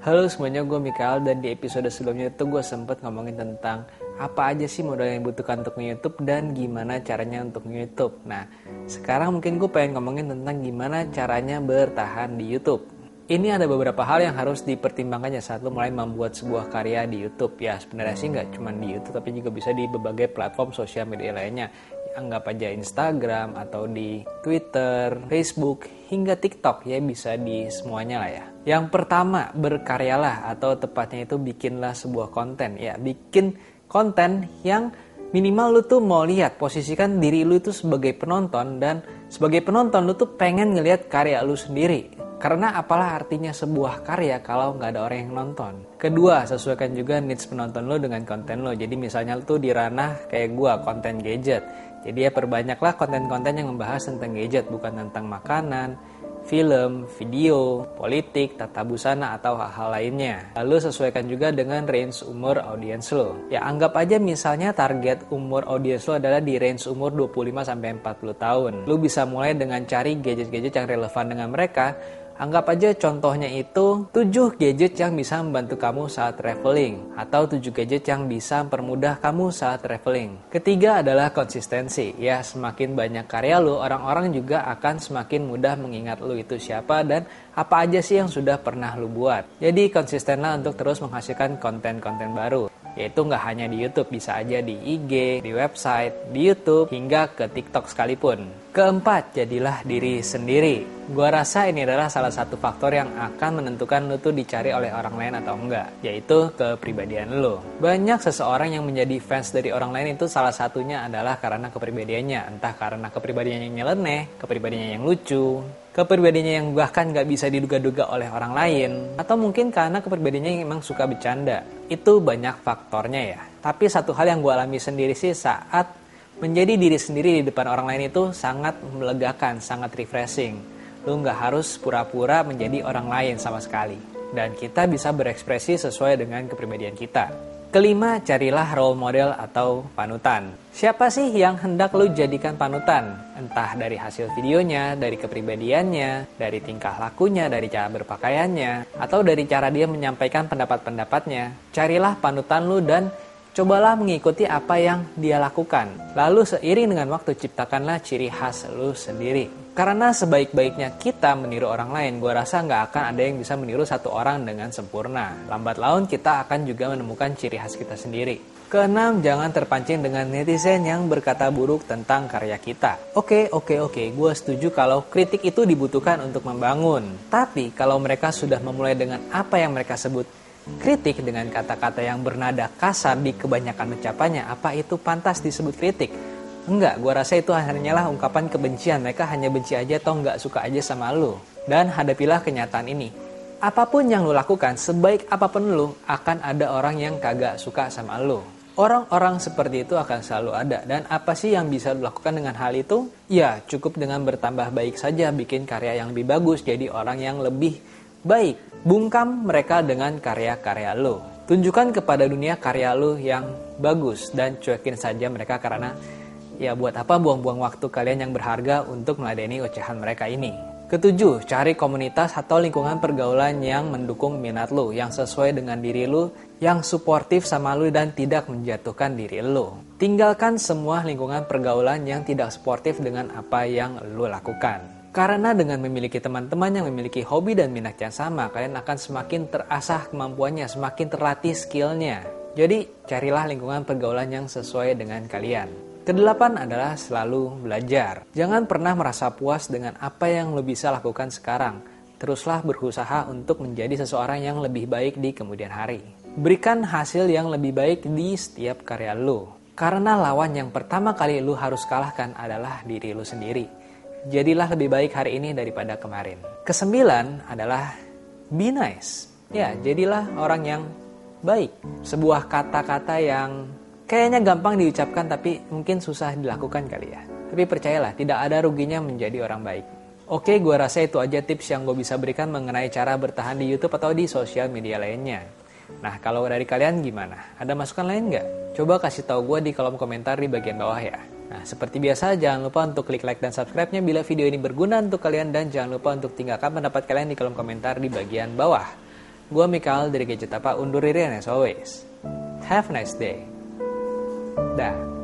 Halo semuanya, gue Mikael dan di episode sebelumnya itu gue sempet ngomongin tentang apa aja sih modal yang dibutuhkan untuk YouTube dan gimana caranya untuk YouTube. Nah, sekarang mungkin gue pengen ngomongin tentang gimana caranya bertahan di YouTube. Ini ada beberapa hal yang harus dipertimbangkan ya saat lo mulai membuat sebuah karya di YouTube. Ya sebenarnya sih nggak cuma di YouTube tapi juga bisa di berbagai platform sosial media lainnya anggap aja Instagram atau di Twitter, Facebook, hingga TikTok ya bisa di semuanya lah ya. Yang pertama, berkaryalah atau tepatnya itu bikinlah sebuah konten ya, bikin konten yang minimal lu tuh mau lihat posisikan diri lu itu sebagai penonton dan sebagai penonton lu tuh pengen ngelihat karya lu sendiri karena apalah artinya sebuah karya kalau nggak ada orang yang nonton. Kedua, sesuaikan juga needs penonton lo dengan konten lo. Jadi misalnya tuh di ranah kayak gua, konten gadget. Jadi ya perbanyaklah konten-konten yang membahas tentang gadget, bukan tentang makanan, film, video, politik, tata busana, atau hal-hal lainnya. Lalu sesuaikan juga dengan range umur audiens lo. Ya anggap aja misalnya target umur audiens lo adalah di range umur 25-40 tahun. Lo bisa mulai dengan cari gadget-gadget yang relevan dengan mereka, Anggap aja contohnya itu 7 gadget yang bisa membantu kamu saat traveling atau 7 gadget yang bisa mempermudah kamu saat traveling. Ketiga adalah konsistensi. Ya, semakin banyak karya lu, orang-orang juga akan semakin mudah mengingat lu itu siapa dan apa aja sih yang sudah pernah lu buat. Jadi konsistenlah untuk terus menghasilkan konten-konten baru yaitu nggak hanya di YouTube, bisa aja di IG, di website, di YouTube, hingga ke TikTok sekalipun. Keempat, jadilah diri sendiri. Gua rasa ini adalah salah satu faktor yang akan menentukan lu tuh dicari oleh orang lain atau enggak, yaitu kepribadian lu. Banyak seseorang yang menjadi fans dari orang lain itu salah satunya adalah karena kepribadiannya, entah karena kepribadiannya yang nyeleneh, kepribadiannya yang lucu, kepribadiannya yang bahkan nggak bisa diduga-duga oleh orang lain, atau mungkin karena kepribadiannya yang emang suka bercanda. Itu banyak faktornya ya. Tapi satu hal yang gue alami sendiri sih saat menjadi diri sendiri di depan orang lain itu sangat melegakan, sangat refreshing. Lu nggak harus pura-pura menjadi orang lain sama sekali. Dan kita bisa berekspresi sesuai dengan kepribadian kita. Kelima, carilah role model atau panutan. Siapa sih yang hendak lu jadikan panutan? Entah dari hasil videonya, dari kepribadiannya, dari tingkah lakunya, dari cara berpakaiannya, atau dari cara dia menyampaikan pendapat-pendapatnya. Carilah panutan lu dan Cobalah mengikuti apa yang dia lakukan. Lalu seiring dengan waktu ciptakanlah ciri khas lu sendiri. Karena sebaik-baiknya kita meniru orang lain, gue rasa nggak akan ada yang bisa meniru satu orang dengan sempurna. Lambat laun kita akan juga menemukan ciri khas kita sendiri. Keenam, jangan terpancing dengan netizen yang berkata buruk tentang karya kita. Oke, oke, oke, gue setuju kalau kritik itu dibutuhkan untuk membangun. Tapi kalau mereka sudah memulai dengan apa yang mereka sebut Kritik dengan kata-kata yang bernada kasar di kebanyakan ucapannya, apa itu pantas disebut kritik? Enggak, gue rasa itu hanyalah ungkapan kebencian. Mereka hanya benci aja atau enggak suka aja sama lo. Dan hadapilah kenyataan ini. Apa pun yang lo lakukan, sebaik apa pun lo, akan ada orang yang kagak suka sama lo. Orang-orang seperti itu akan selalu ada. Dan apa sih yang bisa lo lakukan dengan hal itu? Ya, cukup dengan bertambah baik saja, bikin karya yang lebih bagus, jadi orang yang lebih baik. Bungkam mereka dengan karya-karya lo. Tunjukkan kepada dunia karya lo yang bagus dan cuekin saja mereka karena ya buat apa buang-buang waktu kalian yang berharga untuk meladeni ocehan mereka ini. Ketujuh, cari komunitas atau lingkungan pergaulan yang mendukung minat lo, yang sesuai dengan diri lo, yang suportif sama lo dan tidak menjatuhkan diri lo. Tinggalkan semua lingkungan pergaulan yang tidak suportif dengan apa yang lo lakukan. Karena dengan memiliki teman-teman yang memiliki hobi dan minat yang sama, kalian akan semakin terasah kemampuannya, semakin terlatih skillnya. Jadi, carilah lingkungan pergaulan yang sesuai dengan kalian. Kedelapan adalah selalu belajar. Jangan pernah merasa puas dengan apa yang lo bisa lakukan sekarang. Teruslah berusaha untuk menjadi seseorang yang lebih baik di kemudian hari. Berikan hasil yang lebih baik di setiap karya lo. Karena lawan yang pertama kali lo harus kalahkan adalah diri lo sendiri. Jadilah lebih baik hari ini daripada kemarin. Kesembilan adalah be nice. Ya, jadilah orang yang baik. Sebuah kata-kata yang kayaknya gampang diucapkan tapi mungkin susah dilakukan kali ya. Tapi percayalah, tidak ada ruginya menjadi orang baik. Oke, gue rasa itu aja tips yang gue bisa berikan mengenai cara bertahan di YouTube atau di sosial media lainnya. Nah, kalau dari kalian gimana? Ada masukan lain nggak? Coba kasih tahu gue di kolom komentar di bagian bawah ya. Nah, seperti biasa, jangan lupa untuk klik like dan subscribe-nya bila video ini berguna untuk kalian dan jangan lupa untuk tinggalkan pendapat kalian di kolom komentar di bagian bawah. Gue Mikael dari Gadget Apa undur diri as always. Have a nice day. Dah.